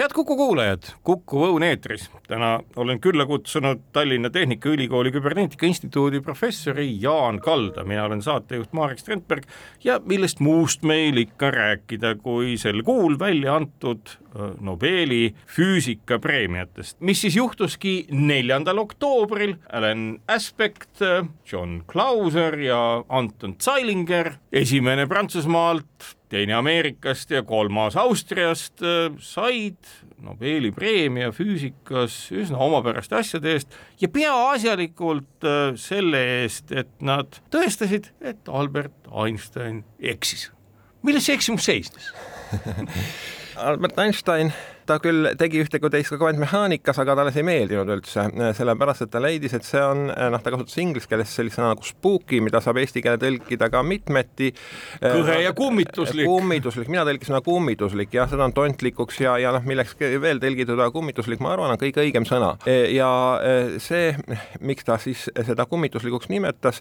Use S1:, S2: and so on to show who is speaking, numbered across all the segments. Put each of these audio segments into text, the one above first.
S1: head Kuku kuulajad, Kuku Õun eetris. täna olen külla kutsunud Tallinna Tehnikaülikooli Küberneetika Instituudi professori Jaan Kalda, mina olen saatejuht Marek Strandberg ja millest muust meil ikka rääkida, kui sel kuul välja antud Nobeli füüsikapreemiatest, mis siis juhtuski neljandal oktoobril. Alan Aspect, John Clauser ja Anton Zeilinger, esimene Prantsusmaalt, teine Ameerikast ja kolmas Austriast said Nobeli preemia füüsikas üsna omapäraste asjade eest ja peaasjalikult selle eest, et nad tõestasid, et Albert Einstein eksis. milles see eksimus seisnes
S2: Albert Einstein ta küll tegi ühte kui teist ka kvantmehaanikas, aga talle see ei meeldinud üldse, sellepärast et ta leidis, et see on, noh, ta kasutas inglise keeles sellist sõna nagu spooky, mida saab eesti keelde tõlkida ka mitmeti.
S1: kõhe ja kummituslik.
S2: kummituslik, mina tõlkisin sõna kummituslik, jah, seda on tontlikuks ja, ja noh, milleks veel tõlgitud, aga kummituslik, ma arvan, on kõige õigem sõna. ja see, miks ta siis seda kummituslikuks nimetas,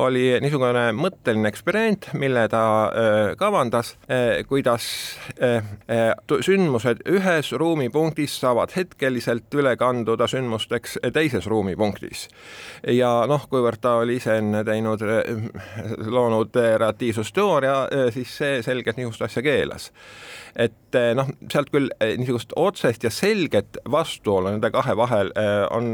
S2: oli niisugune mõtteline eksperiment, mille ta kavandas, kuidas sündmused ühes ühes ruumipunktis saavad hetkeliselt üle kanduda sündmusteks teises ruumipunktis. ja noh, kuivõrd ta oli ise enne teinud, loonud relatiivsusteooria, siis see selgelt niisugust asja keelas et eh, noh, sealt küll eh, niisugust otsest ja selget vastuolu nende kahe vahel eh, on,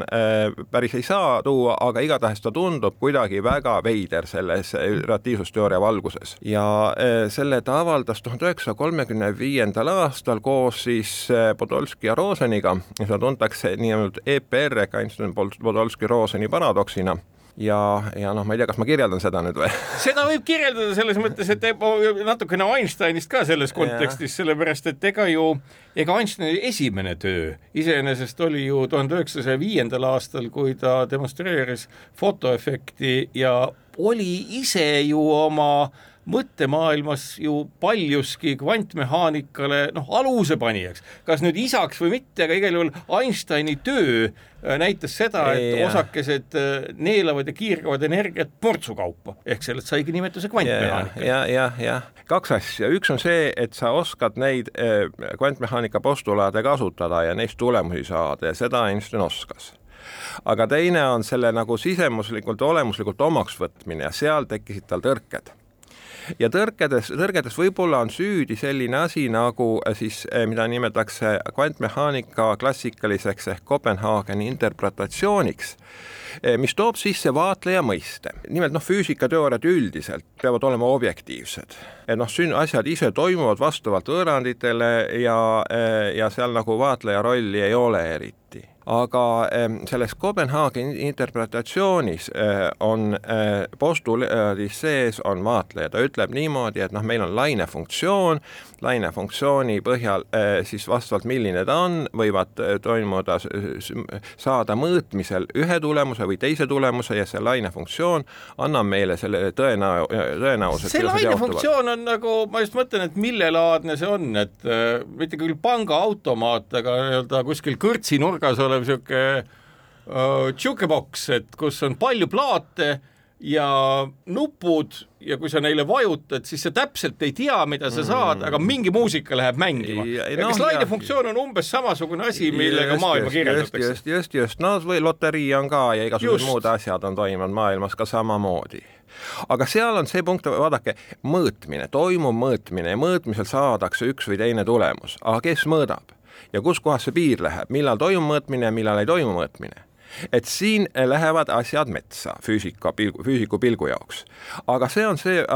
S2: päris ei saa tuua, aga igatahes ta tundub kuidagi väga veider selles relatiivsusteooria valguses ja selle ta avaldas tuhande üheksasaja kolmekümne viiendal aastal koos siis Podolski ja Roseniga, seda tuntakse nii-öelda EPR ehk Einstein-Podolski-Roseni paradoksina. Ja, ja noh, ma ei tea, kas ma kirjeldan seda nüüd või?
S1: seda võib kirjeldada selles mõttes, et natukene Einsteinist ka selles kontekstis, sellepärast et ega ju, ega Einsteini esimene töö iseenesest oli ju tuhande üheksasaja viiendal aastal, kui ta demonstreeris fotoefekti ja oli ise ju oma mõttemaailmas ju paljuski kvantmehaanikale noh, alusepanijaks, kas nüüd isaks või mitte, aga igal juhul Einsteini töö äh, näitas seda, et ja. osakesed äh, neelavad ja kiirgavad energiat portsu kaupa, ehk sellest saigi nimetuse kvantmehaanika.
S2: ja, ja, ja kaks asja, üks on see, et sa oskad neid äh, kvantmehaanika postulaade kasutada ja neist tulemusi saada ja seda Einstein oskas. Aga teine on selle nagu sisemuslikult, olemuslikult omaks võtmine ja seal tekkisid tal tõrked ja tõrkedes, tõrgedes võib-olla on süüdi selline asi nagu äh, siis, äh, mida nimetatakse kvantmehaanika klassikaliseks ehk Kopenhaageni interpretatsiooniks, äh, mis toob sisse vaatleja mõiste. nimelt noh, füüsikateooriad üldiselt peavad olema objektiivsed. et noh, asjad ise toimuvad vastavalt võõranditele ja, ja seal nagu vaatleja rolli ei ole eriti aga selles Kopenhaageni interpretatsioonis eh, on eh, postulaadis sees on vaatleja, ta ütleb niimoodi, et noh, meil on lainefunktsioon, lainefunktsiooni põhjal eh, siis vastavalt, milline ta on, võivad toimuda, saada mõõtmisel ühe tulemuse või teise tulemuse ja see lainefunktsioon annab meile selle tõenäo-, tõenäosuse.
S1: see lainefunktsioon on nagu, ma just mõtlen, et millelaadne see on, et mitte küll pangaautomaat, aga nii-öelda kuskil kõrtsi nurgas olev olev sihuke uh, jukebox, et kus on palju plaate ja nupud ja kui sa neile vajutad, siis sa täpselt ei tea, mida sa saad mm., aga mingi muusika läheb mängima. no, kas lainefunktsioon on umbes samasugune asi, millega just, maailma kirjeldatakse?
S2: just, just, just, no või loterii on ka ja igasugused muud asjad on toimunud maailmas ka samamoodi aga seal on see punkt, vaadake, mõõtmine, toimub mõõtmine ja mõõtmisel saadakse üks või teine tulemus, aga kes mõõdab? Ja kus kohas see piir läheb, millal toimub mõõtmine millal ei toimu mõõtmine et siin lähevad asjad metsa füüsika pilgu, füüsiku pilgu jaoks. aga see on see äh,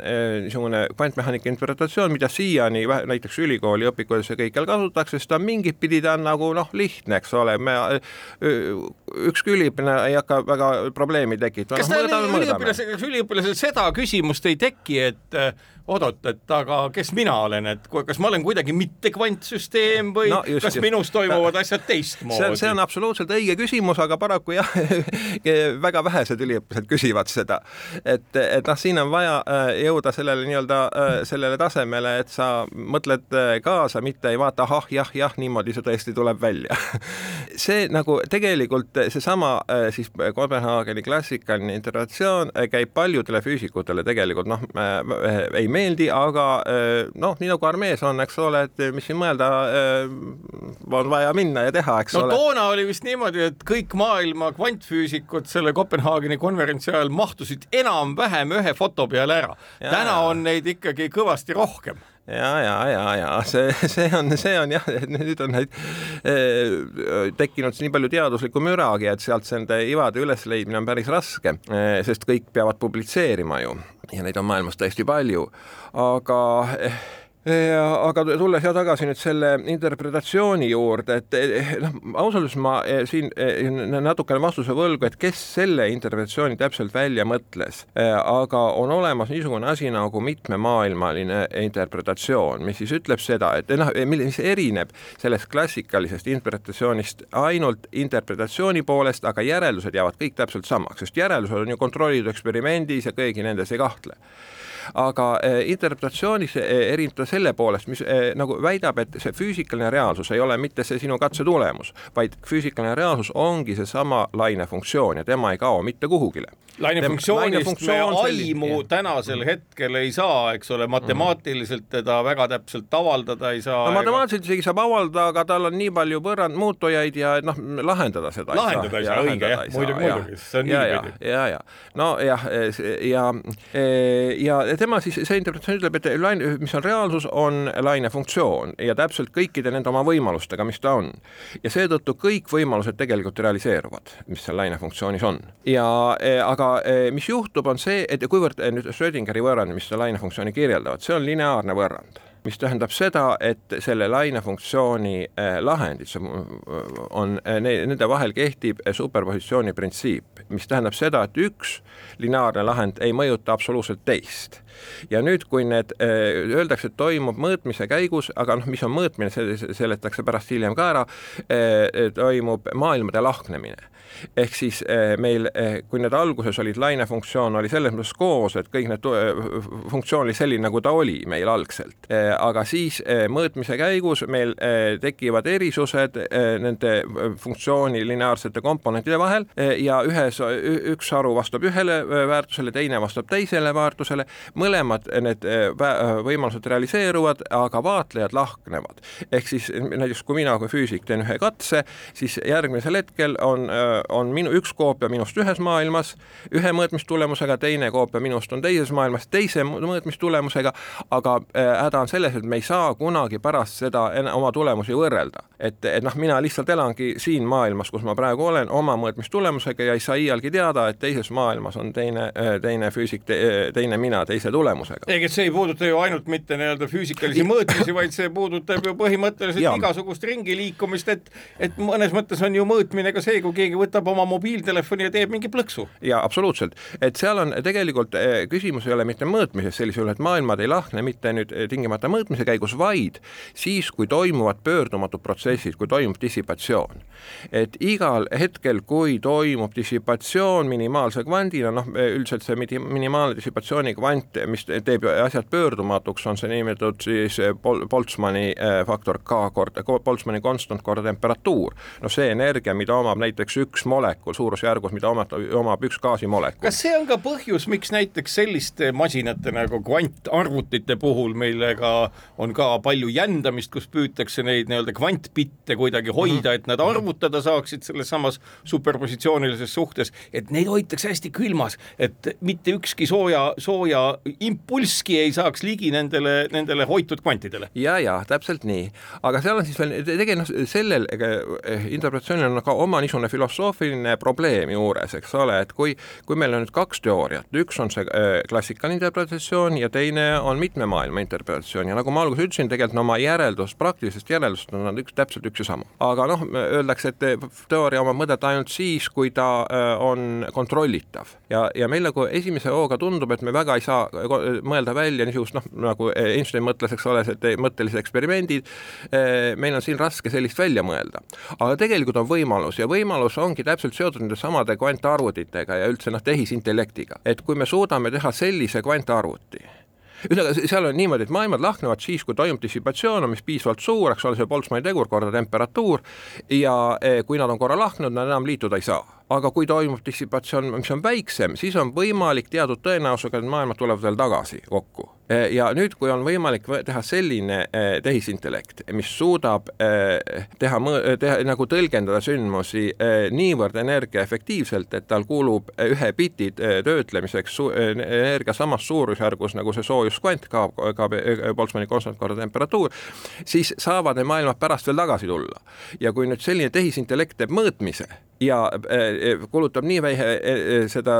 S2: äh niisugune kvantmehaanika interpretatsioon, mida siiani näiteks ülikooli õpikutes ja kõikjal kasutatakse, sest ta mingit pidi ta on nagu noh, lihtne, eks ole, me äh, ükski üliõpilane ei hakka väga probleemi tekitama.
S1: kas no, üliõpilasel, kas üliõpilasel seda küsimust ei teki, et äh, oot-oot, et aga kes mina olen, et kas ma olen kuidagi mitte kvantsüsteem või no, just, kas just. minus toimuvad asjad teistmoodi?
S2: see on absoluutselt õige küsimus küsimus, aga paraku jah väga vähesed üliõpilased küsivad seda. et, et noh, siin on vaja äh, jõuda sellele nii-öelda äh, sellele tasemele, et sa mõtled äh, kaasa, mitte ei vaata ahah, jah, jah, niimoodi see tõesti tuleb välja see nagu tegelikult seesama siis Kopenhaageni klassikaline integratsioon käib paljudele füüsikutele tegelikult noh, ei meeldi, aga noh, nii nagu armees on, eks ole, et mis siin mõelda, on vaja minna ja teha, eks
S1: no,
S2: ole.
S1: toona oli vist niimoodi, et kõik maailma kvantfüüsikud selle Kopenhaageni konverentsi ajal mahtusid enam-vähem ühe foto peale ära. täna on neid ikkagi kõvasti rohkem.
S2: Ja, ja, ja, ja see, see on, see on jah, nüüd on neid eh, tekkinud nii palju teaduslikku müragi, et sealt nende ivade ülesleidmine on päris raske eh,, sest kõik peavad publitseerima ju. Ja neid on maailmas tõesti palju, aga eh, aga tulles ja tagasi nüüd selle interpretatsiooni juurde, et eh, noh, ausalt öeldes ma eh, siin eh, natukene vastuse võlgu, et kes selle interpretatsiooni täpselt välja mõtles, aga on olemas niisugune asi nagu mitmemaailmaline interpretatsioon, mis siis ütleb seda, et noh, mis erineb sellest klassikalisest interpretatsioonist ainult interpretatsiooni poolest, aga järeldused jäävad kõik täpselt samaks, sest järeldused on ju kontrollitud eksperimendis ja keegi nendes ei kahtle aga eh, interpretatsioonis eh, erineb ta selle poolest, mis eh, nagu väidab, et see füüsikaline reaalsus ei ole mitte see sinu katse tulemus, vaid füüsikaline reaalsus ongi seesama lainefunktsioon ja tema ei kao mitte kuhugile
S1: lainefunktsioonist me aimu selline. tänasel hetkel ei saa, eks ole, matemaatiliselt teda väga täpselt avaldada ei saa.
S2: no matemaatiliselt isegi saab avaldada, aga tal on nii palju võrrand muutujaid ja noh, lahendada seda
S1: lahendada ei saa, õige jah, muidugi, muidugi, see on
S2: niipidi. ja, ja, nojah, ja, ja, ja tema siis, see interpretatsioon ütleb, et laine, mis on reaalsus, on lainefunktsioon ja täpselt kõikide nende oma võimalustega, mis ta on. ja seetõttu kõik võimalused tegelikult realiseeruvad, mis seal lainefunktsioonis on. ja aga aga eh, mis juhtub, on see, et kuivõrd eh, nüüd Schrödingeri võrrand, mis seda lainefunktsiooni kirjeldavad, see on lineaarne võrrand mis tähendab seda, et selle lainefunktsiooni eh, lahendid on, nende vahel kehtib superpositsiooni printsiip, mis tähendab seda, et üks lineaarne lahend ei mõjuta absoluutselt teist. ja nüüd, kui need öeldakse, et toimub mõõtmise käigus, aga noh, mis on mõõtmine, see seletakse pärast hiljem ka ära, toimub maailmade lahknemine ehk siis eh, meil, eh, kui need alguses olid, lainefunktsioon oli selles mõttes koos, et kõik need, funktsioon oli selline, nagu ta oli meil algselt, eh, aga siis mõõtmise käigus meil tekivad erisused nende funktsiooni lineaarsete komponentide vahel ja ühes, üks haru vastab ühele väärtusele, teine vastab teisele väärtusele, mõlemad need võimalused realiseeruvad, aga vaatlejad lahknevad. ehk siis näiteks kui mina kui füüsik teen ühe katse, siis järgmisel hetkel on on minu, üks koopia minust ühes maailmas, ühe mõõtmistulemusega, teine koopia minust on teises maailmas, teise mõõtmistulemusega, aga äh, häda on selles, et me ei saa kunagi pärast seda oma tulemusi võrrelda. et, et noh, mina lihtsalt elangi siin maailmas, kus ma praegu olen, oma mõõtmistulemusega ja ei saa iialgi teada, et teises maailmas on teine, äh, teine füüsik te,, teine mina teise tulemusega.
S1: ega see ei puuduta ju ainult mitte nii-öelda füüsikalisi mõõtmisi, vaid see puudutab ju põhimõtteliselt ja. igasugust ringi liikumist, et et mõnes mõttes on ju mõõtmine ka see, kui keegi võtab võtab oma mobiiltelefoni ja teeb mingi plõksu.
S2: ja absoluutselt, et seal on tegelikult eh, küsimus ei ole mitte mõõtmises sellisel juhul, et maailmad ei lahkne mitte nüüd eh, tingimata mõõtmise käigus, vaid siis, kui toimuvad pöördumatud protsessid, kui toimub dissipatsioon. et igal hetkel, kui toimub dissipatsioon minimaalse kvandina, noh, üldiselt see minimaalne dissipatsiooni kvant, mis teeb asjad pöördumatuks, on see niinimetatud siis eh, Bol-, Boltzmanni faktor K korda, Boltzmanni konstant korda temperatuur. no see energia, mida omab näiteks üks üks molekul suurusjärgus, mida omab, omab üks gaasimolekul.
S1: kas see on ka põhjus, miks näiteks selliste masinate nagu kvantarvutite puhul, millega on ka palju jändamist, kus püütakse neid nii-öelda kvantbitte kuidagi hoida mm, -hmm. et nad arvutada saaksid selles samas superpositsioonilises suhtes, et neid hoitakse hästi külmas, et mitte ükski sooja, sooja impulsski ei saaks ligi nendele, nendele hoitud kvantidele.
S2: ja, ja täpselt nii, aga seal on siis veel tegelikult noh, sellel eh, interpretatsioonil on ka oma niisugune filosoofiline filosoofiline probleem juures, eks ole, et kui, kui meil on nüüd kaks teooriat, üks on see äh, klassikaline interpretatsioon ja teine on mitme maailma interpretatsioon ja nagu ma alguses ütlesin, tegelikult no oma järeldust, praktilisest järeldust on nad üks, täpselt üks ja sama. aga noh, öeldakse, et teooria omab mõtet ainult siis, kui ta äh, on kontrollitav ja, ja meil nagu esimese hooga tundub, et me väga ei saa mõelda välja niisugust noh, nagu Einstein mõtles, eks ole, mõttelised eksperimendid, äh, meil on siin raske sellist välja mõelda. aga tegelikult on võimalus ja võimalus on ongi täpselt seotud nende samade kvantarvutitega ja üldse noh, tehisintellektiga, et kui me suudame teha sellise kvantarvuti ühesõnaga, seal on niimoodi, et maailmad lahknevad siis, kui toimub dissipatsioon, on mis piisavalt suur, eks ole, see Boltzmanni tegur korda temperatuur ja eh, kui nad on korra lahknenud, nad enam liituda ei saa aga kui toimub dissipatsioon, mis on väiksem, siis on võimalik teatud tõenäosusega, et maailmad tulevad veel tagasi kokku. E, ja nüüd, kui on võimalik teha selline e, tehisintellekt, mis suudab e, teha, teha nagu tõlgendada sündmusi niivõrd energiaefektiivselt, et tal kulub ühe biti töötlemiseks energia samas suurusjärgus nagu see soojuskvant, KB Boltzmanni konstant korda temperatuur, siis saavad need maailmad pärast veel tagasi tulla. ja kui nüüd selline tehisintellekt teeb mõõtmise ja kulutab nii vähe seda,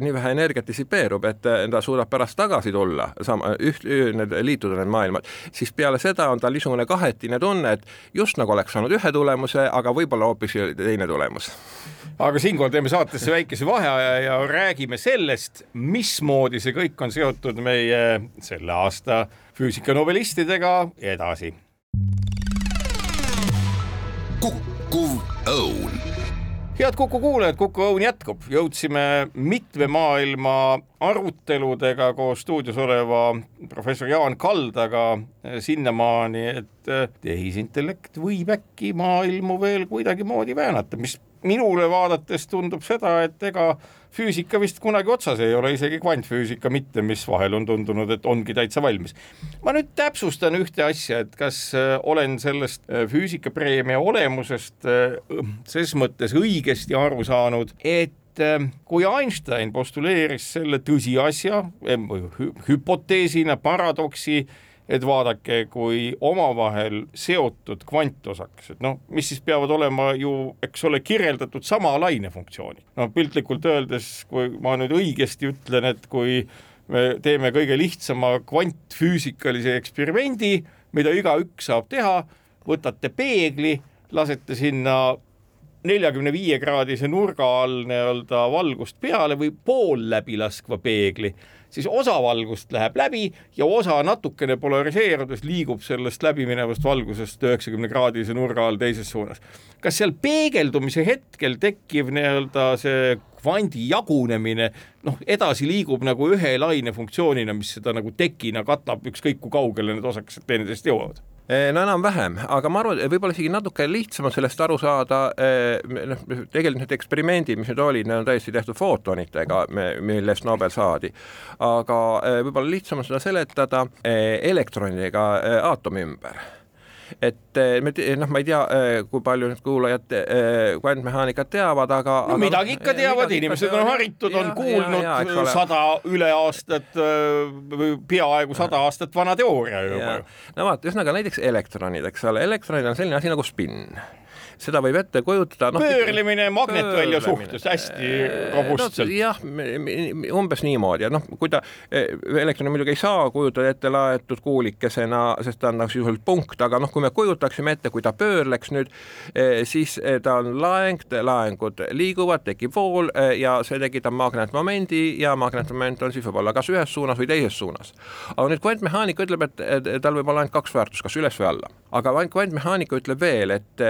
S2: nii vähe energiat dissipeerub, et ta suudab pärast tagasi tulla, sama, üht, need, liituda need maailmad, siis peale seda on tal niisugune kahetine tunne, et just nagu oleks saanud ühe tulemuse, aga võib-olla hoopis teine tulemus.
S1: aga siinkohal teeme saatesse väikese vaheaja ja räägime sellest, mismoodi see kõik on seotud meie selle aasta füüsikanobelistidega edasi.
S3: kukkuv õun
S1: head Kuku kuulajad, Kuku Õun jätkub, jõudsime mitme maailma aruteludega koos stuudios oleva professor Jaan Kaldaga sinnamaani, et tehisintellekt võib äkki maailmu veel kuidagimoodi väänata, mis minule vaadates tundub seda, et ega füüsika vist kunagi otsas ei ole, isegi kvantfüüsika mitte, mis vahel on tundunud, et ongi täitsa valmis. ma nüüd täpsustan ühte asja, et kas äh, olen sellest äh, füüsikapreemia olemusest äh, ses mõttes õigesti aru saanud, et kui Einstein postuleeris selle tõsiasja hüpoteesina, paradoksi, et vaadake, kui omavahel seotud kvantosakesed, noh, mis siis peavad olema ju, eks ole, kirjeldatud sama lainefunktsiooni. no piltlikult öeldes, kui ma nüüd õigesti ütlen, et kui me teeme kõige lihtsama kvantfüüsikalise eksperimendi, mida igaüks saab teha, võtate peegli, lasete sinna neljakümne viie kraadise nurga all nii-öelda valgust peale või pool läbilaskva peegli siis osa valgust läheb läbi ja osa natukene polariseerudes liigub sellest läbiminevast valgusest üheksakümne kraadise nurga all teises suunas. kas seal peegeldumise hetkel tekkiv nii-öelda see kvandi jagunemine noh, edasi liigub nagu ühe laine funktsioonina, mis seda nagu tekina katab, ükskõik kui kaugele need osakesed teineteisest jõuavad?
S2: No enam-vähem, aga ma arvan, võib-olla isegi natuke lihtsam on sellest aru saada, noh, tegelikult need eksperimendid, mis nüüd olid, need on täiesti tehtud footonitega, millest Nobel saadi. aga võib-olla lihtsam on seda seletada elektronidega aatomi ümber et eh, me noh, ma ei tea, eh, kui palju nüüd kuulajad eh, kvantmehaanikat teavad, aga
S1: no, aga, midagi ikka teavad, inimesed on haritud, on kuulnud sada üle aastat peaaegu sada aastat vana teooria juba.
S2: no vaata, ühesõnaga näiteks elektronid, eks ole, elektronid on selline asi nagu spinn seda võib ette kujutada
S1: no,. pöörlemine magnetvälja suhtes hästi robustselt
S2: no,. jah, umbes niimoodi, et noh, kui ta, elektroni muidugi ei saa kujutada ette laetud kuulikesena, sest ta on nagu sisuliselt punkt, aga noh, kui me kujutaksime ette, kui ta pöörleks nüüd, siis ta on laeng, laengud liiguvad, tekib vool ja see tekitab magnetmomendi ja magnetmoment on siis võib-olla kas ühes suunas või teises suunas. aga nüüd kvantmehaanika ütleb, et tal võib olla ainult kaks väärtust, kas üles või alla. Aga kvantmehaanika ütleb veel, et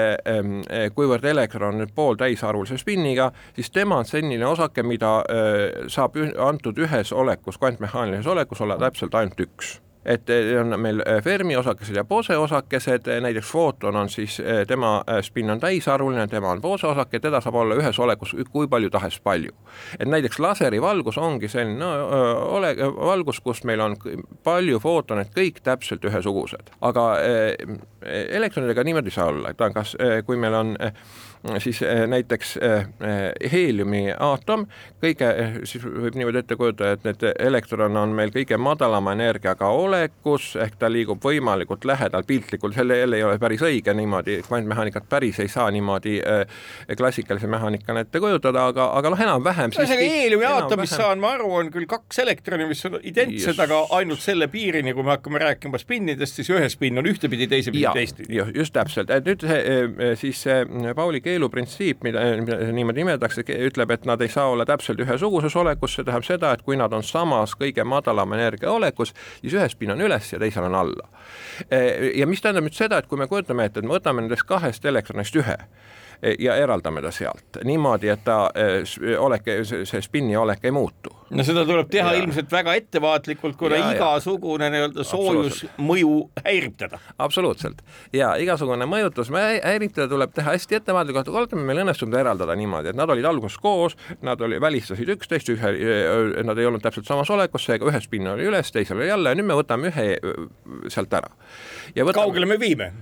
S2: Eh, kuivõrd elektron on nüüd pooltäisarvulise spinniga, siis tema on selline osake, mida eh, saab antud ühes olekus, kvantmehaanilises olekus olla täpselt ainult üks et eh, on meil Fermi osakesed ja Bose osakesed, näiteks footon on siis, tema spinn on täisarvuline, tema on Bose osake, teda saab olla ühes olekus kui palju tahes palju. et näiteks laserivalgus ongi selline no, ole, valgus, kus meil on palju footoneid, kõik täpselt ühesugused, aga elektronidega niimoodi ei saa olla, et ta on kas, eh, kui meil on eh, siis eh, näiteks heeliumi aatom, kõige, siis võib niimoodi ette kujutada, et need elektron on meil kõige madalama energiaga olekus, ehk ta liigub võimalikult lähedal piltlikult, selle jälle ei ole päris õige niimoodi, kvantmehaanikat päris ei saa niimoodi klassikalise mehaanikana ette kujutada, aga, aga noh, enam-vähem
S1: ühesõnaga heeliumi aatomist saan ma aru, on küll kaks elektroni, mis on identsed, aga ainult selle piirini, kui me hakkame rääkima spinnidest, siis ühe spinn on ühtepidi, teisepidi
S2: teistpidi. just täpselt, et nüüd see, siis see Pauli G keeluprintsiip, mida, niimoodi nimetatakse, ütleb, et nad ei saa olla täpselt ühesuguses olekus, see tähendab seda, et kui nad on samas kõige madalama energia olekus, siis ühes spin on üles ja teisel on alla. ja mis tähendab nüüd seda, et kui me kujutame ette, et me võtame nendest kahest elektronist ühe ja eraldame ta sealt niimoodi, et ta olek, see spinni olek ei muutu.
S1: No seda tuleb teha ja. ilmselt väga ettevaatlikult, kuna ja, igasugune nii-öelda soojusmõju häirib teda.
S2: absoluutselt ja igasugune mõjutus häirib teda tuleb teha hästi ettevaatlikult, oletame, meil õnnestub ta eraldada niimoodi, et nad olid alguses koos, nad oli, välistasid üksteist, ühe, nad ei olnud täpselt samas olekus, seega ühe spinn oli üles, teisel oli alla ja nüüd me võtame ühe sealt ära.
S1: Kaugele me viime?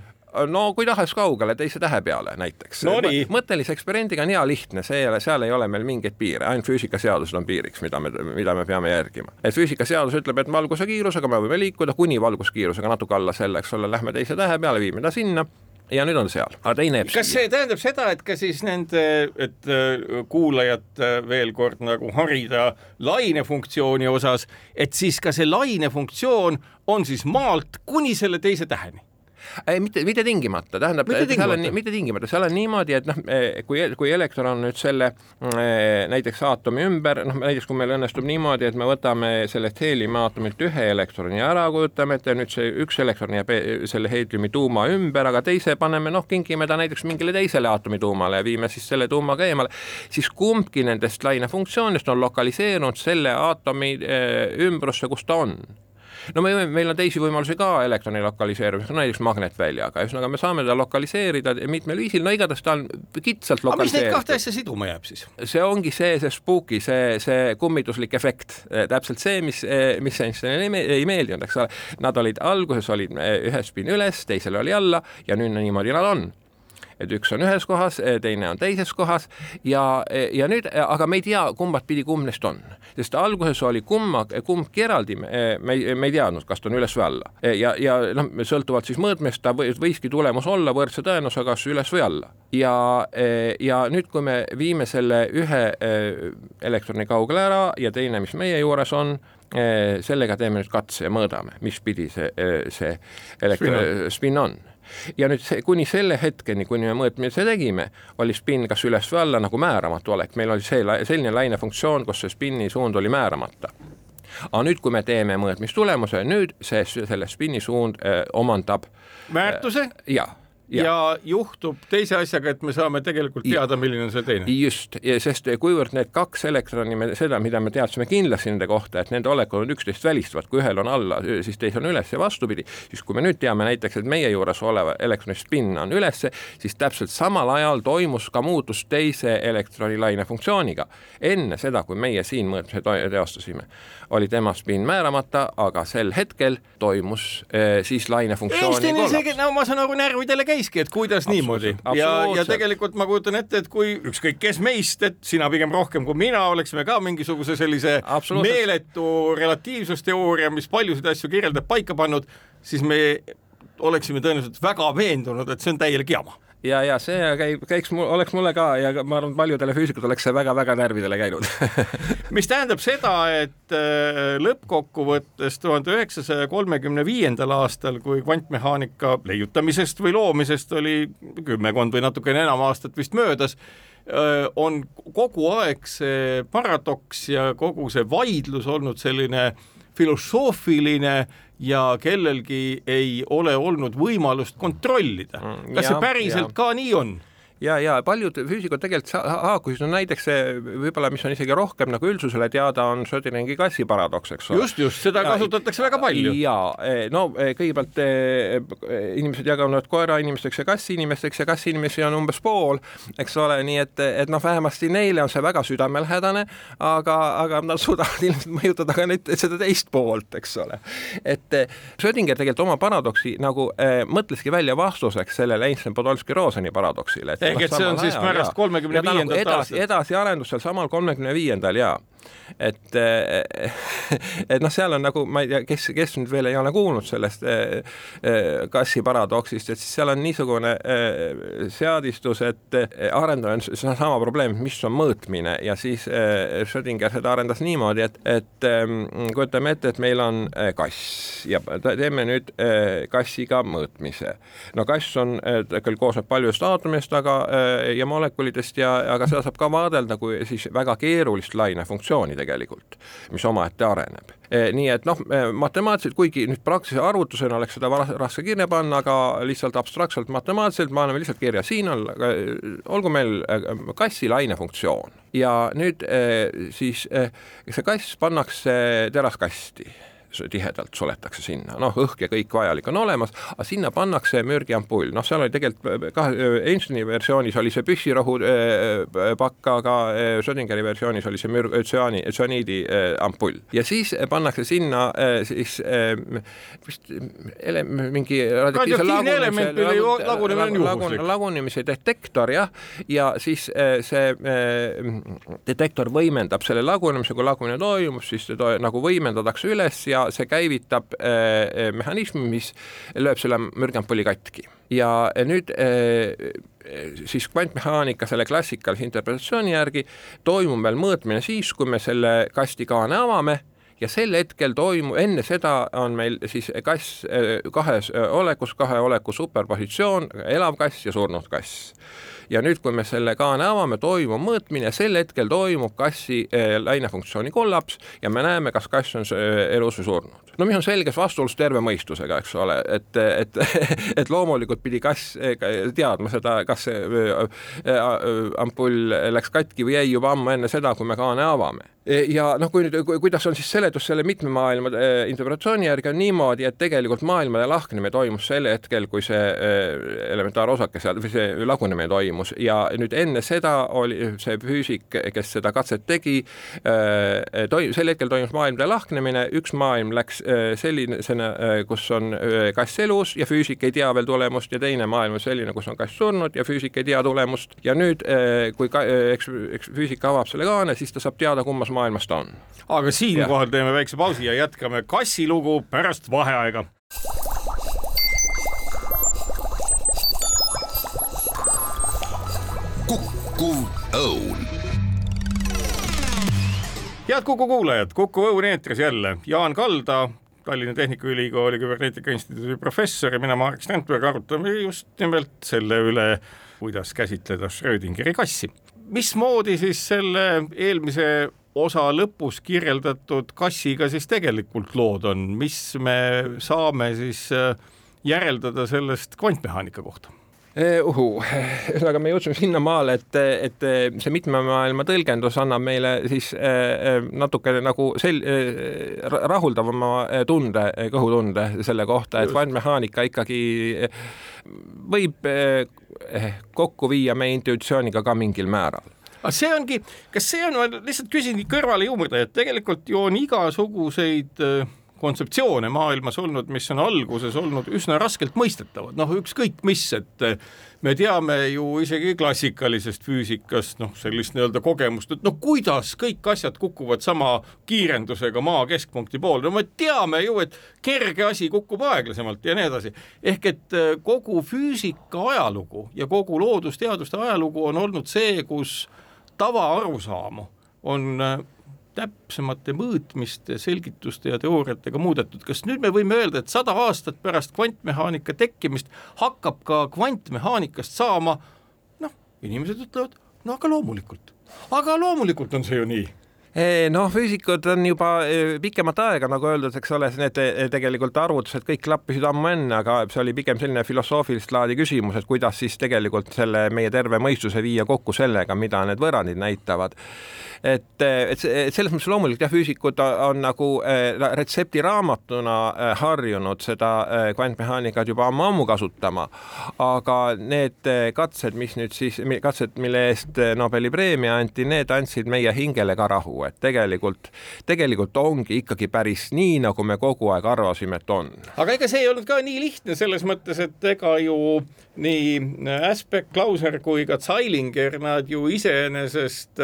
S2: No kui tahes kaugele, teise tähe peale näiteks
S1: no.
S2: mõttelise eksperimendiga on hea lihtne, see ei ole, seal ei ole meil mingeid piire, ainult füüsikaseadused on piiriks, mida me, mida me peame järgima. et füüsikaseadus ütleb, et valguse kiirusega me võime liikuda kuni valguskiirusega natuke alla selle, eks ole, lähme teise tähe peale, viime ta sinna ja nüüd on seal, aga teine
S1: jääb kas see tähendab seda, et ka siis nende, et äh, kuulajat äh, veel kord nagu harida lainefunktsiooni osas, et siis ka see lainefunktsioon on siis maalt kuni selle teise täheni?
S2: Ei, mitte, mitte tingimata, tähendab, seal on, mitte tingimata, seal on niimoodi, et noh, kui, kui elektron on nüüd selle näiteks aatomi ümber, noh näiteks kui meil õnnestub niimoodi, et me võtame sellest heeliumiaatomilt ühe elektroni ära, kujutame ette, nüüd see üks elektron jääb selle heeliumi tuuma ümber, aga teise paneme, noh, kinkime ta näiteks mingile teisele aatomi tuumale ja viime siis selle tuumaga eemale, siis kumbki nendest lainefunktsioonidest on lokaliseerunud selle aatomi ümbrusse, kus ta on no me, meil on teisi võimalusi ka elektroni lokaliseerumiseks, näiteks magnetväljaga, ühesõnaga me saame teda lokaliseerida mitmel viisil, no igatahes ta on kitsalt lokaliseeritud. aga mis
S1: neid kahte asja siduma jääb siis?
S2: see ongi see, see spooky, see, see kummituslik efekt, täpselt see, mis, mis Einsteinile ei meeldinud, eks ole. Nad olid alguses olid ühes spin üles, teisel oli alla ja nüüd niimoodi nad on et üks on ühes kohas, teine on teises kohas ja, ja nüüd, aga me ei tea, kumbat pidi kumb neist on, sest alguses oli kumma, kumbki eraldi, me, me, me ei teadnud, kas ta on üles või alla. Ja, ja noh, sõltuvalt siis mõõtmest ta võiski tulemus olla võrdse tõenäosusega kas üles või alla. Ja, ja nüüd, kui me viime selle ühe elektroni kaugele ära ja teine, mis meie juures on, sellega teeme nüüd katse ja mõõdame, mis pidi see, see elektri spin on ja nüüd see, kuni selle hetkeni, kuni me mõõtmise tegime, oli spin kas üles või alla nagu määramatu olek, meil oli see selline lainefunktsioon, kus see spinni suund oli määramata. Aga nüüd, kui me teeme mõõtmistulemuse, nüüd see, selle spinni suund öö, omandab
S1: väärtuse?
S2: jaa
S1: ja. ja juhtub teise asjaga, et me saame tegelikult teada, milline on see teine.
S2: just, sest kuivõrd need kaks elektroni, me seda, mida me teadsime kindlasti nende kohta, et nende olekud on üksteist välistavad, kui ühel on alla, siis teisel on üles ja vastupidi, siis kui me nüüd teame näiteks, et meie juures oleva elektroni spin on ülesse, siis täpselt samal ajal toimus ka muutus teise elektroni laine funktsiooniga. enne seda, kui meie siin mõõtmise teostasime, oli tema spin määramata, aga sel hetkel toimus eh, siis laine funktsiooni
S1: kollaps. no ma saan aru, närvidele käib käiski, et kuidas niimoodi. Ja, ja tegelikult ma kujutan ette, et kui ükskõik kes meist, et sina pigem rohkem kui mina, oleksime ka mingisuguse sellise meeletu relatiivsusteooria, mis paljusid asju kirjeldab, paika pannud, siis me oleksime tõenäoliselt väga veendunud, et see on täielik jama
S2: ja, ja see käib, käiks oleks mulle ka ja ma arvan, paljudele füüsikutele oleks see väga-väga närvidele käinud
S1: mis tähendab seda, et äh, lõppkokkuvõttes tuhande üheksasaja kolmekümne viiendal aastal, kui kvantmehaanika leiutamisest või loomisest oli kümmekond või natukene enam aastat vist möödas, äh, on kogu aeg see paradoks ja kogu see vaidlus olnud selline filosoofiline ja kellelgi ei ole olnud võimalust kontrollida. Mm, kas ja, see päriselt ja. ka nii on?
S2: Ja, ja paljud füüsikud tegelikult haakusid, no näiteks see võib-olla, mis on isegi rohkem nagu üldsusele teada, on Schrödingeri kassi paradoks, eks
S1: ole. just, just, seda ja, kasutatakse väga palju.
S2: ja e, no e, kõigepealt eh, inimesed jagavad koerainimesteks ja kassinimesteks ja kassinimesi on umbes pool, eks ole, nii et, et noh, vähemasti neile on see väga südamelähedane, aga, aga nad suudavad ilmselt mõjutada ka neid, seda teist poolt, eks ole. et Schrödinger tegelikult oma paradoksi nagu mõtleski välja vastuseks sellele Einstein-Podolsky-Roseni paradoksile,
S1: ehk et see on siis pärast kolmekümne viiendat
S2: aastat. edasiarendus seal samal kolmekümne viiendal ja et, et noh, seal on nagu ma ei tea, kes, kes nüüd veel ei ole kuulnud sellest kassi paradoksist, et siis seal on niisugune seadistus, et arendajal on sama probleem, mis on mõõtmine ja siis Schrödinger seda arendas niimoodi, et, et ähm, kujutame ette, et meil on kass ja teeme nüüd kassiga mõõtmise. no kass on, küll koosneb paljudest aatomist, aga ja molekulidest ja, aga seda saab ka vaadelda kui siis väga keerulist lainefunktsiooni tegelikult, mis omaette areneb. E, nii et noh, e, matemaatiliselt, kuigi nüüd praktilise arvutusena oleks seda raske kirja panna, aga lihtsalt abstraktselt matemaatiliselt me anname lihtsalt kirja, siin on, e, olgu meil kassi lainefunktsioon ja nüüd siis see kass pannakse teraskasti tihedalt suletakse sinna, noh, õhk ja kõik vajalik on olemas, aga sinna pannakse mürgiampull, noh, seal oli tegelikult kahe, Einsteini versioonis oli see püssirohu äh, pakk, aga äh, Schrödingeri versioonis oli see mürg, tsüaani, tsüaniidi äh, ampull. Ja siis pannakse sinna siis vist ele, mingi radioaktiivse lagunemise, lagunemise, lagun, lagunemise detektor jah, ja siis see detektor võimendab selle lagunemise, kui lagunemine toimub, siis to, nagu võimendatakse üles ja ja see käivitab äh, äh, mehhanismi, mis lööb selle mürgampulli katki. Ja nüüd äh, siis kvantmehaanika selle klassikalise interpretatsiooni järgi toimub meil mõõtmine siis, kui me selle kasti kaane avame ja sel hetkel toimub, enne seda on meil siis kass kahes olekus, kahe oleku superpositsioon, elav kass ja surnud kass ja nüüd, kui me selle kaane avame, toimub mõõtmine, sel hetkel toimub kassi eh, lainefunktsiooni kollaps ja me näeme, kas kass on eh, elus või surnud. no mis on selges vastuolus terve mõistusega, eks ole, et, et, et loomulikult pidi kass eh, teadma seda, kas see ampull läks katki või ei juba ammu enne seda, kui me kaane avame ja noh, kui nüüd, kuidas on siis seletus selle mitme maailma interpretatsiooni järgi on niimoodi, et tegelikult maailmade lahknemine toimus sel hetkel, kui see elementaarosake seal või see lagunemine toimus. Ja nüüd enne seda oli see füüsik, kes seda katset tegi, äh, toi-, sel hetkel toimus maailmade lahknemine, üks maailm läks äh, sellisena, äh, kus on kass elus ja füüsik ei tea veel tulemust ja teine maailm on selline, kus on kass surnud ja füüsik ei tea tulemust. Ja nüüd, kui ka, eks, eks füüsik avab selle kaane, siis ta saab teada, kummas maailmas ta on.
S1: aga siinkohal teeme väikse pausi ja jätkame kassilugu pärast vaheaega
S3: Kuku Õun.
S1: head Kuku kuulajad, Kuku Õun eetris jälle, Jaan Kalda, Tallinna Tehnikaülikooli Küberneetika Instituudi professor ja mina, Marek Strandberg, arutame just nimelt selle üle, kuidas käsitleda Schrödingeri kassi. mismoodi siis selle eelmise osa lõpus kirjeldatud kassiga siis tegelikult lood on, mis me saame siis äh, järeldada sellest kvantmehaanika kohta?
S2: uhuu, ühesõnaga me jõudsime sinnamaale, et, et see mitme maailma tõlgendus annab meile siis natukene nagu sel-, rahuldavama tunde, kõhutunde selle kohta, et kvantmehaanika ikkagi võib kokku viia meie intuitsiooniga ka mingil määral
S1: aga see ongi, kas see on, ma lihtsalt küsin kõrvale juurde, et tegelikult ju on igasuguseid äh, kontseptsioone maailmas olnud, mis on alguses olnud üsna raskelt mõistetavad, noh, ükskõik mis, et eh, me teame ju isegi klassikalisest füüsikast noh, sellist nii-öelda kogemust, et no kuidas kõik asjad kukuvad sama kiirendusega maa keskpunkti poole, no me teame ju, et kerge asi kukub aeglasemalt ja nii edasi. ehk et eh, kogu füüsika ajalugu ja kogu loodusteaduste ajalugu on olnud see, kus tavaarusaamu on eh, täpsemate mõõtmiste, selgituste ja teooriatega muudetud, kas nüüd me võime öelda, et sada aastat pärast kvantmehaanika tekkimist hakkab ka kvantmehaanikast saama? Noh, inimesed ütlevad, no aga loomulikult, aga loomulikult on see ju nii
S2: noh, füüsikud on juba pikemat aega, nagu öeldud, eks ole, need tegelikult arvutused kõik klappisid ammu enne, aga see oli pigem selline filosoofilist laadi küsimus, et kuidas siis tegelikult selle meie terve mõistuse viia kokku sellega, mida need võrrandid näitavad. Et, et, selles mõttes loomulikult jah, füüsikud on nagu retseptiraamatuna harjunud seda kvantmehaanikat juba ammu-ammu kasutama, aga need katsed, mis nüüd siis, katsed, mille eest Nobeli preemia anti, need andsid meie hingele ka rahu, et tegelikult, tegelikult ongi ikkagi päris nii, nagu me kogu aeg arvasime, et on.
S1: aga ega see ei olnud ka nii lihtne selles mõttes, et ega ju nii Aspect, Klauser kui ka Zeilinger, nad ju iseenesest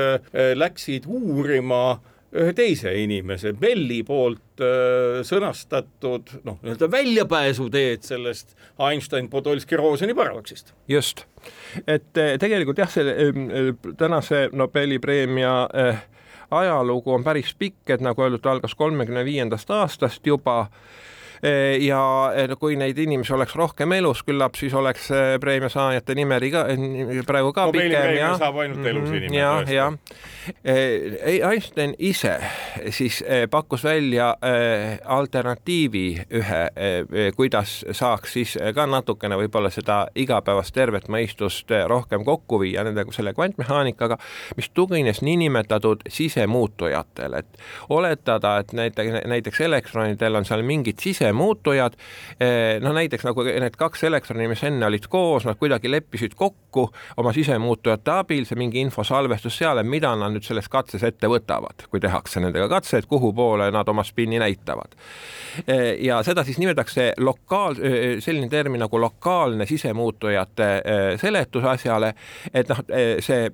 S1: läksid uurima ühe teise inimese, Belli poolt öö, sõnastatud noh, nii-öelda väljapääsuteed sellest Einstein-Podolski-Roseni paradoksist.
S2: just, et tegelikult jah, see tänase Nobeli preemia äh, ajalugu on päris pikk, et nagu öeldud, algas kolmekümne viiendast aastast juba ja eh, kui neid inimesi oleks rohkem elus, küllap siis oleks eh, preemia saajate nimeri ka praegu ka
S1: Nobeli
S2: pikem
S1: ja saab ainult elus
S2: mhm,
S1: inimene.
S2: ja, ja Einstein ise siis pakkus välja alternatiivi ühe, kuidas saaks siis ka natukene võib-olla seda igapäevast tervet mõistust rohkem kokku viia nende selle kvantmehaanikaga, mis tugines niinimetatud sisemuutujatele, et oletada, et näiteks, näiteks elektronidel on seal mingid sise sisemuutujad, eh, no näiteks nagu need kaks elektroni, mis enne olid koos, nad kuidagi leppisid kokku oma sisemuutujate abil, see mingi infosalvestus seal, et mida nad nüüd selles katses ette võtavad, kui tehakse nendega katse, et kuhu poole nad oma spinni näitavad. Eh, ja seda siis nimetatakse lokaal, eh, selline termin nagu lokaalne sisemuutujate seletus asjale, et noh, see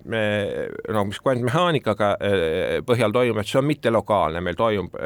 S2: no mis kvantmehaanikaga põhjal toimub, et see on mittelokaalne, meil toimub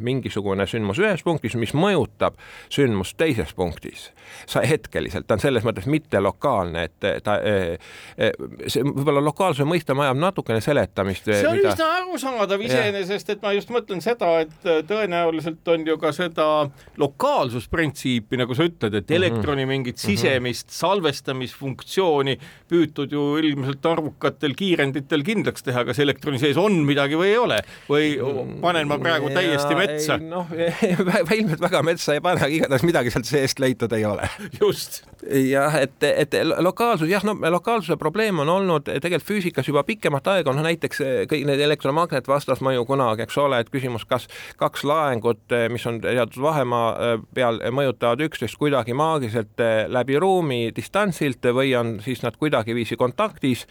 S2: mingisugune sündmus ühes punktis, mis mõjutab mõjutab sündmust teises punktis. sa hetkeliselt, ta on selles mõttes mitte lokaalne, et ta eh, eh, see võib-olla lokaalsuse mõiste vajab natukene seletamist.
S1: see on mida... üsna arusaadav iseenesest, et ma just mõtlen seda, et eh, tõenäoliselt on ju ka seda lokaalsusprintsiipi, nagu sa ütled, et mhm. elektroni mingit mhm. sisemist salvestamisfunktsiooni püütud ju ilmselt arvukatel kiirenditel kindlaks teha, kas elektroni sees on midagi või ei ole või panen ma praegu täiesti metsa?
S2: noh, ilmselt väga metsa ei pane, aga igatahes midagi sealt seest leitud ei ole.
S1: just.
S2: jah, et, et lokaalsus, jah, no lokaalsuse probleem on olnud tegelikult füüsikas juba pikemat aega, noh näiteks eh, kõik need elektromagnetvastasmõju kunagi, eks ole, et küsimus, kas kaks laengut, eh, mis on teatud vahemaa eh, peal, mõjutavad üksteist kuidagi maagiliselt läbi ruumi distantsilt või on siis nad kuidagiviisi kontaktis.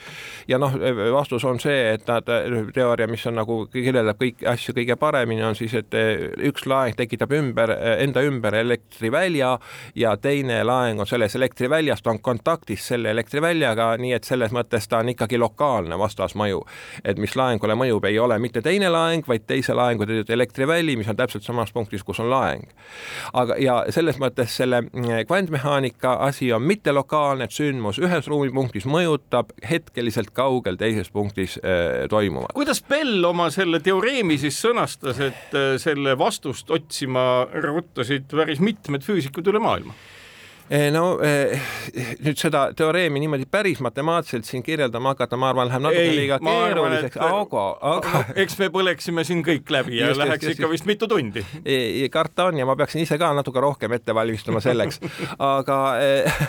S2: ja noh, vastus on see, et nad, teooria, mis on nagu kirjeldab kõiki asju kõige paremini, on siis, et üks laeng tekitab ümber enda ümber elektrivälja ja teine laeng on selles elektriväljas, ta on kontaktis selle elektriväljaga, nii et selles mõttes ta on ikkagi lokaalne vastasmõju. et mis laengule mõjub, ei ole mitte teine laeng, vaid teise laengu elektriväli, mis on täpselt samas punktis, kus on laeng. aga, ja selles mõttes selle mm, kvantmehaanika asi on mittelokaalne, et sündmus ühes ruumipunktis mõjutab hetkeliselt kaugel teises punktis äh, toimuvat.
S1: kuidas Bell oma selle teoreemi siis sõnastas, et äh, selle vastust otsima rutasid päris mitmed füüsikud üle maailma
S2: no eh, nüüd seda teoreemi niimoodi päris matemaatiliselt siin kirjeldama hakata, ma arvan, läheb natuke liiga keeruliseks, aga, aga
S1: eks me põleksime siin kõik läbi ja just, läheks just, ikka just. vist mitu tundi.
S2: karta on ja ma peaksin ise ka natuke rohkem ette valmistuma selleks, aga eh,,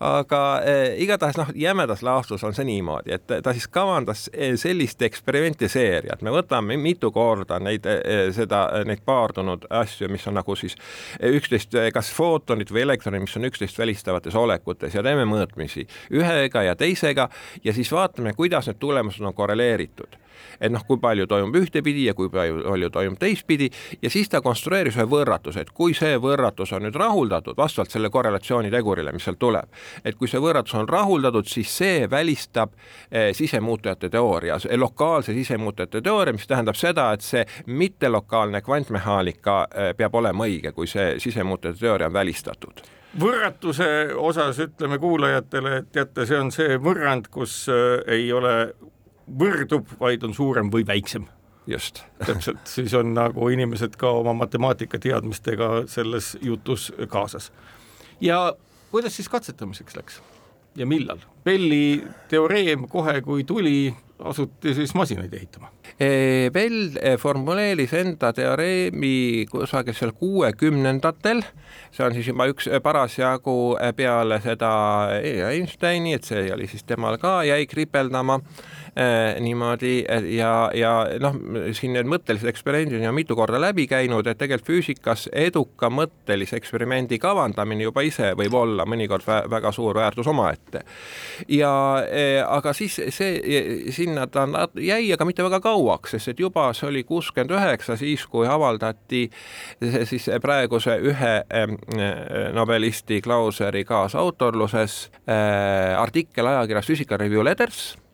S2: aga eh, igatahes noh, jämedas laastus on see niimoodi, et ta siis kavandas sellist eksperimenti seeriat, me võtame mitu korda neid, seda, neid paardunud asju, mis on nagu siis üksteist, kas footonid või elektronid, mis on üksteist üksteist välistavates olekutes ja teeme mõõtmisi ühega ja teisega ja siis vaatame, kuidas need tulemused on korreleeritud. Et noh, kui palju toimub ühtepidi ja kui palju toimub teistpidi ja siis ta konstrueeris ühe võrratuse, et kui see võrratus on nüüd rahuldatud vastavalt selle korrelatsioonitegurile, mis sealt tuleb, et kui see võrratus on rahuldatud, siis see välistab eh, sisemuutujate teooria, lokaalse sisemuutujate teooria, mis tähendab seda, et see mittelokaalne kvantmehaanika eh, peab olema õige, kui see sisemuutujate teooria on välistatud
S1: võrratuse osas ütleme kuulajatele, et teate, see on see võrrand, kus äh, ei ole võrdub, vaid on suurem või väiksem.
S2: just.
S1: täpselt, siis on nagu inimesed ka oma matemaatika-teadmistega selles jutus kaasas. ja kuidas siis katsetamiseks läks ja millal? Belli teoreem kohe, kui tuli, asuti siis masinaid ehitama.
S2: Bell eh, formuleeris enda teoreemi kusagil seal kuuekümnendatel, see on siis juba üks eh, parasjagu peale seda Einsteini, et see oli siis temal ka, jäi kripeldama niimoodi ja, ja noh, siin need mõttelised eksperimendid on mitu korda läbi käinud, et tegelikult füüsikas eduka mõttelise eksperimendi kavandamine juba ise võib olla mõnikord väga suur väärtus omaette. ja äh, aga siis see, sinna ta jäi, aga mitte väga kaua kauaks, sest et juba see oli kuuskümmend üheksa, siis kui avaldati siis praeguse ühe nobelisti Klauseri kaasautorluses äh, artikkel ajakirjas Physical Review Letters äh,,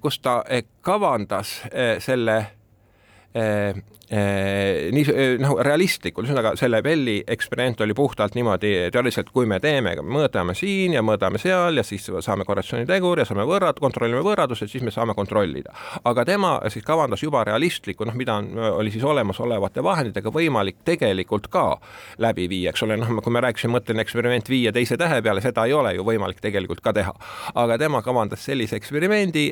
S2: kus ta kavandas äh, selle eh, eh, nii noh, realistlikult, ühesõnaga selle Belli eksperiment oli puhtalt niimoodi teoreetiliselt, kui me teeme, mõõdame siin ja mõõdame seal ja siis saame korrelatsioonitegur ja saame võrrad, kontrollime võrradust, et siis me saame kontrollida. aga tema siis kavandas juba realistlikku, noh, mida on, oli siis olemasolevate vahenditega võimalik tegelikult ka läbi viia, eks ole, noh, kui me rääkisime, mõtlen eksperiment viie teise tähe peale, seda ei ole ju võimalik tegelikult ka teha. aga tema kavandas sellise eksperimendi,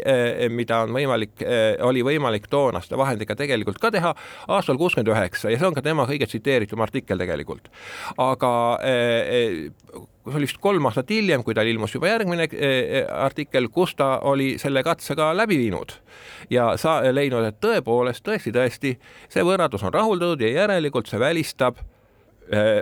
S2: mida on võimalik, oli võimalik toonaste vahendiga tegelikult ka teha aastal kuuskümmend üheksa ja see on ka tema kõige tsiteeritum artikkel tegelikult. aga see oli vist kolm aastat hiljem, kui tal ilmus juba järgmine artikkel, kus ta oli selle katse ka läbi viinud ja sa leidnud, et tõepoolest, tõesti, tõesti, see võrrandus on rahuldatud ja järelikult see välistab Eh,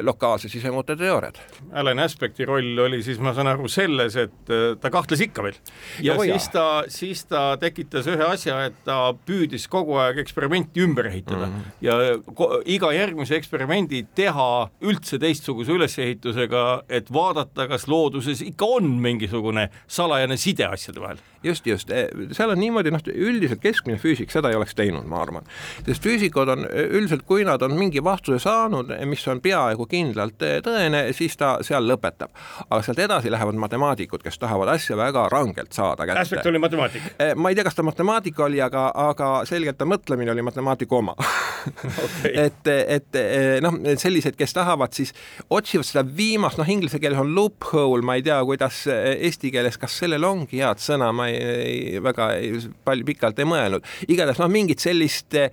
S2: lokaalse sisemuute teooriad.
S1: Alan Aspekti roll oli siis, ma saan aru, selles, et eh, ta kahtles ikka veel ja no, siis ta, siis ta tekitas ühe asja, et ta püüdis kogu aeg eksperimenti ümber ehitada mm -hmm. ja iga järgmise eksperimendi teha üldse teistsuguse ülesehitusega, et vaadata, kas looduses ikka on mingisugune salajane side asjade vahel
S2: just, just, eh, seal on niimoodi, noh, üldiselt keskmine füüsik seda ei oleks teinud, ma arvan. sest füüsikud on üldiselt, kui nad on mingi vastuse saanud, mis on peaaegu kindlalt tõene, siis ta seal lõpetab. aga sealt edasi lähevad matemaatikud, kes tahavad asja väga rangelt saada
S1: kätte. Aspekt oli matemaatik?
S2: Ma ei tea, kas ta matemaatik oli, aga, aga selgelt ta mõtlemine oli matemaatiku oma okay. et, et noh, sellised, kes tahavad, siis otsivad seda viimast, noh, inglise keeles on loophole, ma ei tea, kuidas eesti keeles, kas sellel ongi head sõna, ma ei ei, ei väga ei, palju pikalt ei mõelnud. igatahes noh, mingit sellist äh,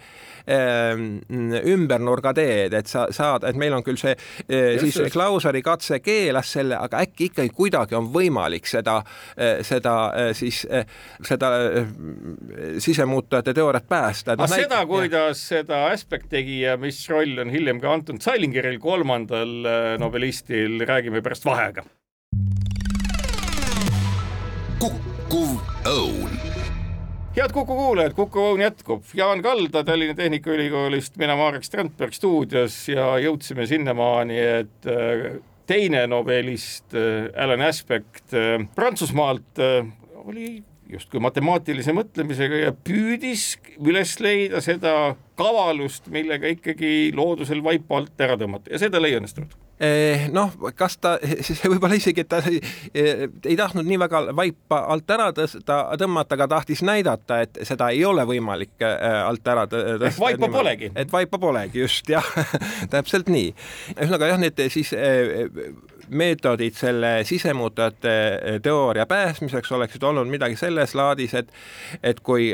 S2: ümbernurga teed, et sa saad, et meil on küll see äh, siis Klauseri katse keelas selle, aga äkki ikkagi kuidagi on võimalik seda äh,, seda äh, siis äh, seda äh, sisemuutujate teooriat päästa.
S1: aga no, seda, kuidas ja. seda Aspect tegi ja mis roll on hiljem ka Anton Zeilingeril, kolmandal äh, nobelistil, räägime pärast vaheaega.
S3: Õun.
S1: Head Kuku kuulajad, Kuku Õun jätkub. Jaan Kalda Tallinna Tehnikaülikoolist, mina Marek Strandberg stuudios ja jõudsime sinnamaani, et äh, teine nobelist äh, Alan Aspect äh, Prantsusmaalt oli justkui matemaatilise mõtlemisega ja püüdis üles leida seda kavalust, millega ikkagi loodusel vaipa alt ära tõmmata ja see tal ei õnnestunud
S2: noh, kas ta, võib-olla isegi, et ta ei, ei tahtnud nii väga vaipa alt ära tõsta, tõmmata, aga tahtis näidata, et seda ei ole võimalik eh, alt ära tõsta.
S1: ehk vaipa niimoodi, polegi.
S2: et vaipa polegi, just jah täpselt nii. ühesõnaga jah, need siis eh, meetodid selle sisemuutujate teooria päästmiseks oleksid olnud midagi selles laadis, et et kui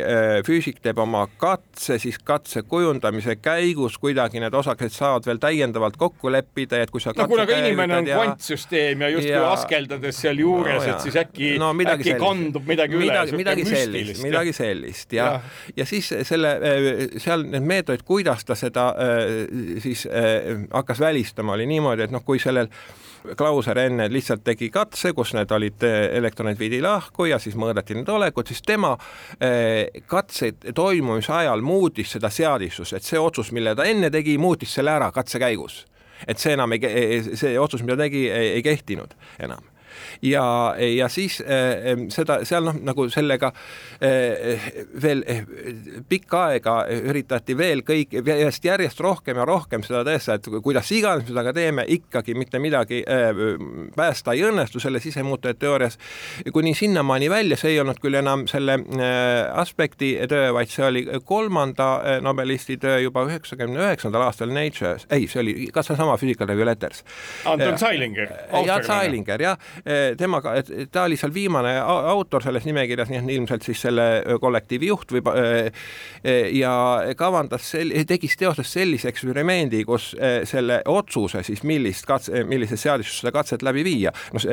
S2: füüsik teeb oma katse, siis katse kujundamise käigus kuidagi need osakesed saavad veel täiendavalt kokku leppida et kui sa
S1: no kuna ka inimene on ja... kvantsüsteem ja justkui ja... askeldades sealjuures no,, et siis äkki no,, äkki sellist. kandub midagi üle.
S2: midagi, midagi sellist, midagi sellist ja, ja., ja siis selle, äh, seal need meetodid, kuidas ta seda siis hakkas välistama, oli niimoodi, et noh, kui sellel Klauser enne lihtsalt tegi katse, kus need olid, elektronid viidi lahku ja siis mõõdeti need olekud, siis tema katse toimumise ajal muutis seda seadistust, et see otsus, mille ta enne tegi, muutis selle ära katse käigus. Et see enam ei, see otsus, mida tegi, ei kehtinud enam ja, ja siis äh, seda seal noh, nagu sellega äh, veel äh, pikka aega üritati veel kõik järjest, järjest rohkem ja rohkem seda tõestada, et kuidas iganes me seda ka teeme, ikkagi mitte midagi päästa ei õnnestu selle sisemuutujate teoorias. kuni sinnamaani välja, see ei olnud küll enam selle aspekti töö, vaid see oli kolmanda nobelisti töö juba üheksakümne üheksandal aastal Nature's, ei, see oli ka seesama Physical Review Letters.
S1: Anton Zeilinger.
S2: ja Zeilinger jah temaga, et ta oli seal viimane autor selles nimekirjas, nii et ilmselt siis selle kollektiivi juht või ja kavandas tegis, teostas sellise eksperimendi, kus selle otsuse siis, millist katse, millises seaduses seda katset läbi viia, noh,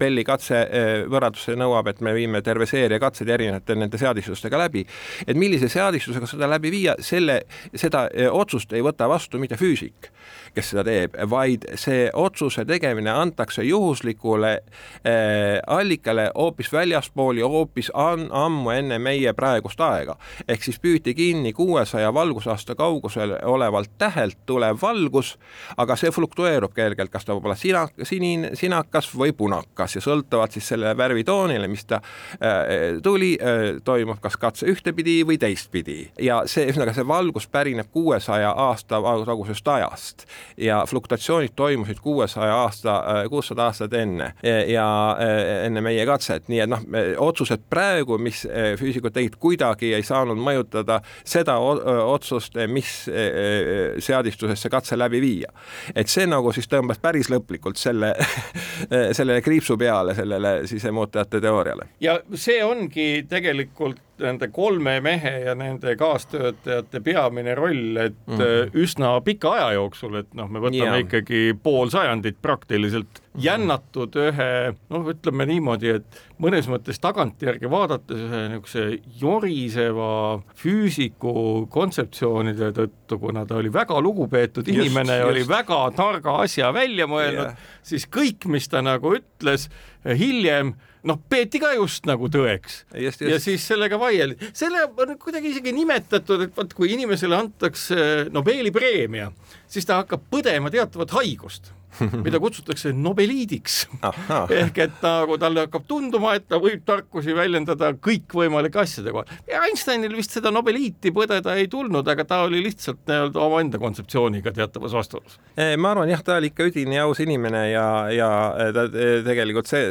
S2: Belli katse võrrandus nõuab, et me viime terve seeria katseid erinevate nende seadistustega läbi, et millise seadistusega seda läbi viia, selle, seda otsust ei võta vastu mitte füüsik, kes seda teeb, vaid see otsuse tegemine antakse juhuslikule allikale hoopis väljaspool ja hoopis ammu enne meie praegust aega. ehk siis püüti kinni kuuesaja valgusaasta kaugusel olevalt tähelt tulev valgus, aga see fluktueerub kergelt, kas ta võib olla sina, sinine, sinakas või punakas ja sõltuvalt siis selle värvitoonile, mis ta äh, tuli äh,, toimub kas katse ühtepidi või teistpidi ja see, ühesõnaga see valgus pärineb kuuesaja aasta tagusest ajast ja fluktuatsioonid toimusid kuuesaja aasta, äh, kuussada aastat enne ja äh, enne meie katset, nii et noh, otsused praegu, mis äh, füüsikud tegid, kuidagi ei saanud mõjutada seda otsust, mis seadistuses see katse läbi viia. et see nagu siis tõmbas päris lõplikult selle sellele kriipsu peale, sellele sisemuutujate teooriale.
S1: ja see ongi tegelikult nende kolme mehe ja nende kaastöötajate peamine roll, et mm -hmm. üsna pika aja jooksul, et noh, me võtame yeah. ikkagi pool sajandit praktiliselt mhm. jännatud ühe noh, ütleme niimoodi, et mõnes mõttes tagantjärgi vaadates ühe niisuguse joriseva füüsiku kontseptsioonide tõttu, kuna ta oli väga lugupeetud just, inimene ja oli väga targa asja välja mõelnud yeah., siis kõik, mis ta nagu ütles hiljem noh, peeti ka just nagu tõeks. ja siis sellega vaieldi, selle on kuidagi isegi nimetatud, et vot kui inimesele antakse Nobeli preemia, siis ta hakkab põdema teatavat haigust mida kutsutakse nobeliidiks. ehk et nagu talle hakkab tunduma, et ta võib tarkusi väljendada kõikvõimalike asjade kohal. ja Einsteinil vist seda nobeliiti põdeda ei tulnud, aga ta oli lihtsalt nii-öelda omaenda kontseptsiooniga teatavas vastuolus.
S2: ma arvan jah, ta oli ikka üdini aus inimene ja, ja ta tegelikult see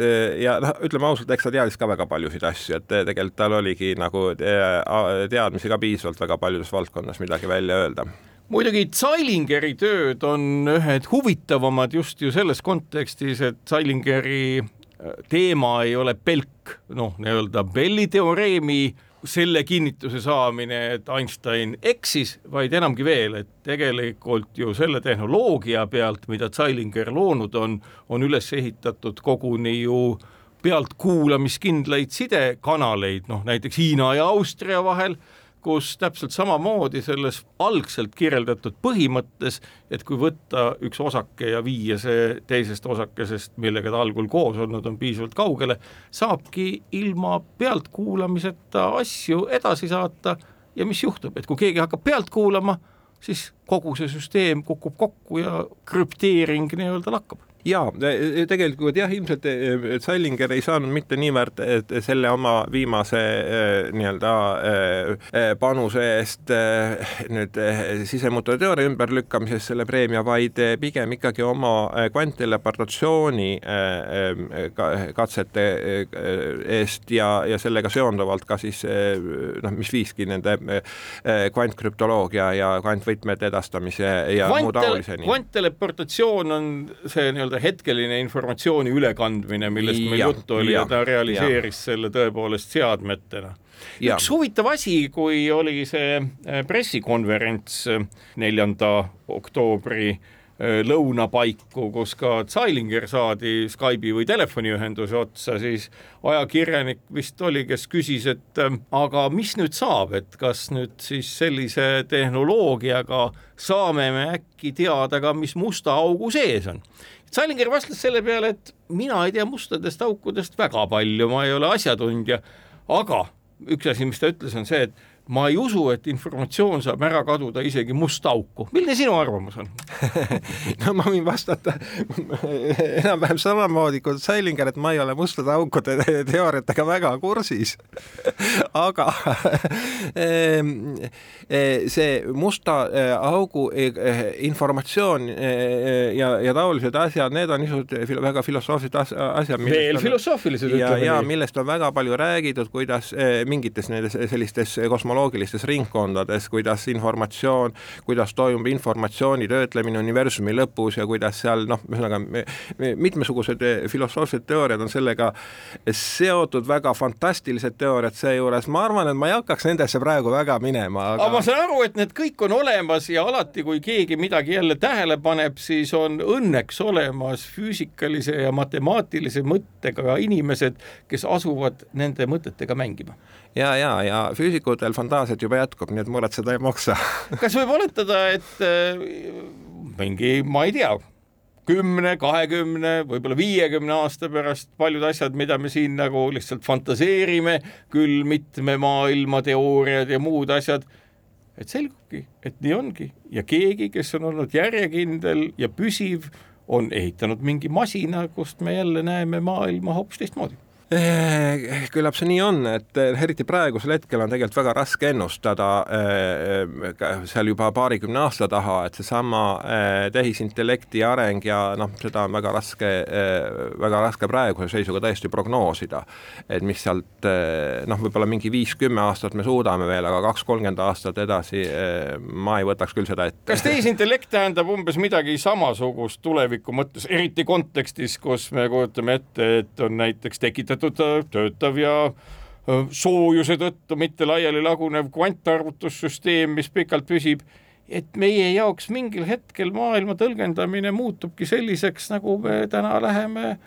S2: ja noh, ütleme ausalt, eks ta teadis ka väga paljusid asju, et tegelikult tal oligi nagu teadmisi ka piisavalt väga paljudes valdkonnas midagi välja öelda
S1: muidugi Zeilingeri tööd on ühed huvitavamad just ju selles kontekstis, et Zeilingeri äh, teema ei ole pelk, noh, nii-öelda Belli teoreemi selle kinnituse saamine, et Einstein eksis, vaid enamgi veel, et tegelikult ju selle tehnoloogia pealt, mida Zeilinger loonud on, on üles ehitatud koguni ju pealtkuulamiskindlaid sidekanaleid, noh näiteks Hiina ja Austria vahel kus täpselt samamoodi selles algselt kirjeldatud põhimõttes, et kui võtta üks osake ja viia see teisest osakesest, millega ta algul koos olnud on, piisavalt kaugele, saabki ilma pealtkuulamiseta asju edasi saata. Ja mis juhtub, et kui keegi hakkab pealt kuulama, siis kogu see süsteem kukub kokku ja krüpteering nii-öelda lakkab
S2: ja e, e, tegelikult jah, ilmselt Sallinger ei saanud mitte niivõrd selle oma viimase e, nii-öelda panuse eest nüüd sisemuutuja teooria ümberlükkamises selle preemia, vaid pigem ikkagi oma kvantteleportatsiooni katsete eest ja, ja sellega seonduvalt ka siis noh, mis viiski nende kvantkrüptoloogia ja kvantvõtmete edastamise ja Kvant muu taoliseni.
S1: kvantteleportatsioon on see nii-öelda nii-öelda hetkeline informatsiooni ülekandmine, millest meil juttu oli ja, ja ta realiseeris ja. selle tõepoolest seadmetena. üks huvitav asi, kui oli see äh, pressikonverents äh, neljanda oktoobri lõunapaiku, kus ka Zeilinger saadi Skype'i või telefoniühenduse otsa, siis ajakirjanik vist oli, kes küsis, et aga mis nüüd saab, et kas nüüd siis sellise tehnoloogiaga saame me äkki teada ka, mis musta augu sees on. Salinger vastas selle peale, et mina ei tea mustadest aukudest väga palju, ma ei ole asjatundja, aga üks asi, mis ta ütles, on see, et ma ei usu, et informatsioon saab ära kaduda isegi musta auku. milline sinu arvamus on
S2: no ma võin vastata enam-vähem samamoodi kui Seilinger, et ma ei ole mustade aukude teooriatega väga kursis aga ehm, eh, see musta eh, augu eh, informatsioon ja, ja taolised asjad, need on niisugused väga filosoofilised asjad.
S1: veel filosoofilised,
S2: nii. ja millest on väga palju räägitud, kuidas mingites nendes sellistes kosmoloogilistes kosmoloogilistes ringkondades, kuidas informatsioon, kuidas toimub informatsiooni töötlemine universumi lõpus ja kuidas seal noh, ühesõnaga mitmesugused filosoofilised teooriad on sellega seotud, väga fantastilised teooriad seejuures, ma arvan, et ma ei hakkaks nendesse praegu väga minema
S1: aga.... aga ma saan aru, et need kõik on olemas ja alati, kui keegi midagi jälle tähele paneb, siis on õnneks olemas füüsikalise ja matemaatilise mõttega inimesed, kes asuvad nende mõtetega mängima.
S2: Ja, ja, ja füüsikutel fantaasiat juba jätkub, nii et muretseda ei maksa.
S1: Kas võib oletada, et äh, mingi, ma ei tea, kümne, kahekümne, võib-olla viiekümne aasta pärast paljud asjad, mida me siin nagu lihtsalt fantaseerime, küll mitme maailma teooriad ja muud asjad, et selgubki, et nii ongi. Ja keegi, kes on olnud järjekindel ja püsiv, on ehitanud mingi masina, kust me jälle näeme maailma hoopis teistmoodi
S2: küllap see nii on, et eh, eriti praegusel hetkel on tegelikult väga raske ennustada eh, seal juba paarikümne aasta taha, et seesama tehisintellekti areng ja noh, seda on väga raske, väga raske praeguse seisuga tõesti prognoosida. et mis sealt noh, võib-olla mingi viis-kümme aastat me suudame veel, aga kaks-kolmkümmend aastat edasi ma ei võtaks küll seda ette.
S1: kas tehisintellekt tähendab umbes midagi samasugust tuleviku mõttes, eriti kontekstis, kus me kujutame ette, et on näiteks tekitatud ühendatud, töötav ja soojuse tõttu mitte laiali lagunev kvantarvutussüsteem, mis pikalt püsib, et meie jaoks mingil hetkel maailma tõlgendamine muutubki selliseks, nagu me täna läheme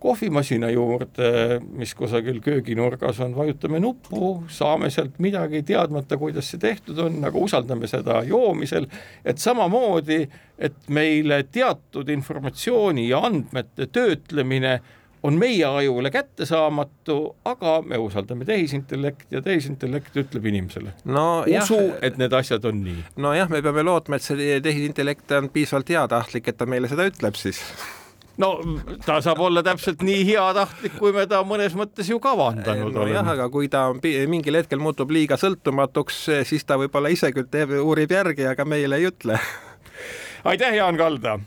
S1: kohvimasina juurde, mis kusagil kööginurgas on, vajutame nuppu, saame sealt midagi, teadmata, kuidas see tehtud on, aga usaldame seda joomisel, et samamoodi, et meile teatud informatsiooni ja andmete töötlemine on meie ajule kättesaamatu, aga me usaldame tehisintellekti ja tehisintellekt ütleb inimesele
S2: no,.
S1: usu, et need asjad on nii.
S2: nojah, me peame lootma, et see tehisintellekt on piisavalt heatahtlik, et ta meile seda ütleb siis
S1: no ta saab olla täpselt nii heatahtlik, kui me ta mõnes mõttes ju kavandanud
S2: no, oleme. jah, aga kui ta mingil hetkel muutub liiga sõltumatuks, siis ta võib-olla ise küll teeb, uurib järgi, aga meile ei ütle
S1: aitäh, Jaan Kalda.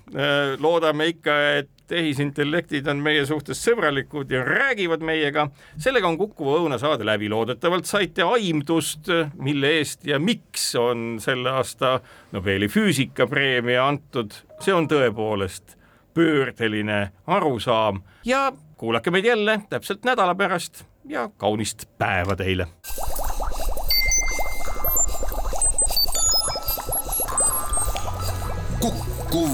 S1: loodame ikka, et tehisintellektid on meie suhtes sõbralikud ja räägivad meiega. sellega on Kuku Õuna saade läbi, loodetavalt saite aimdust, mille eest ja miks on selle aasta Nobeli füüsikapreemia antud, see on tõepoolest pöördeline arusaam ja kuulake meid jälle täpselt nädala pärast ja kaunist päeva teile.
S3: Kuku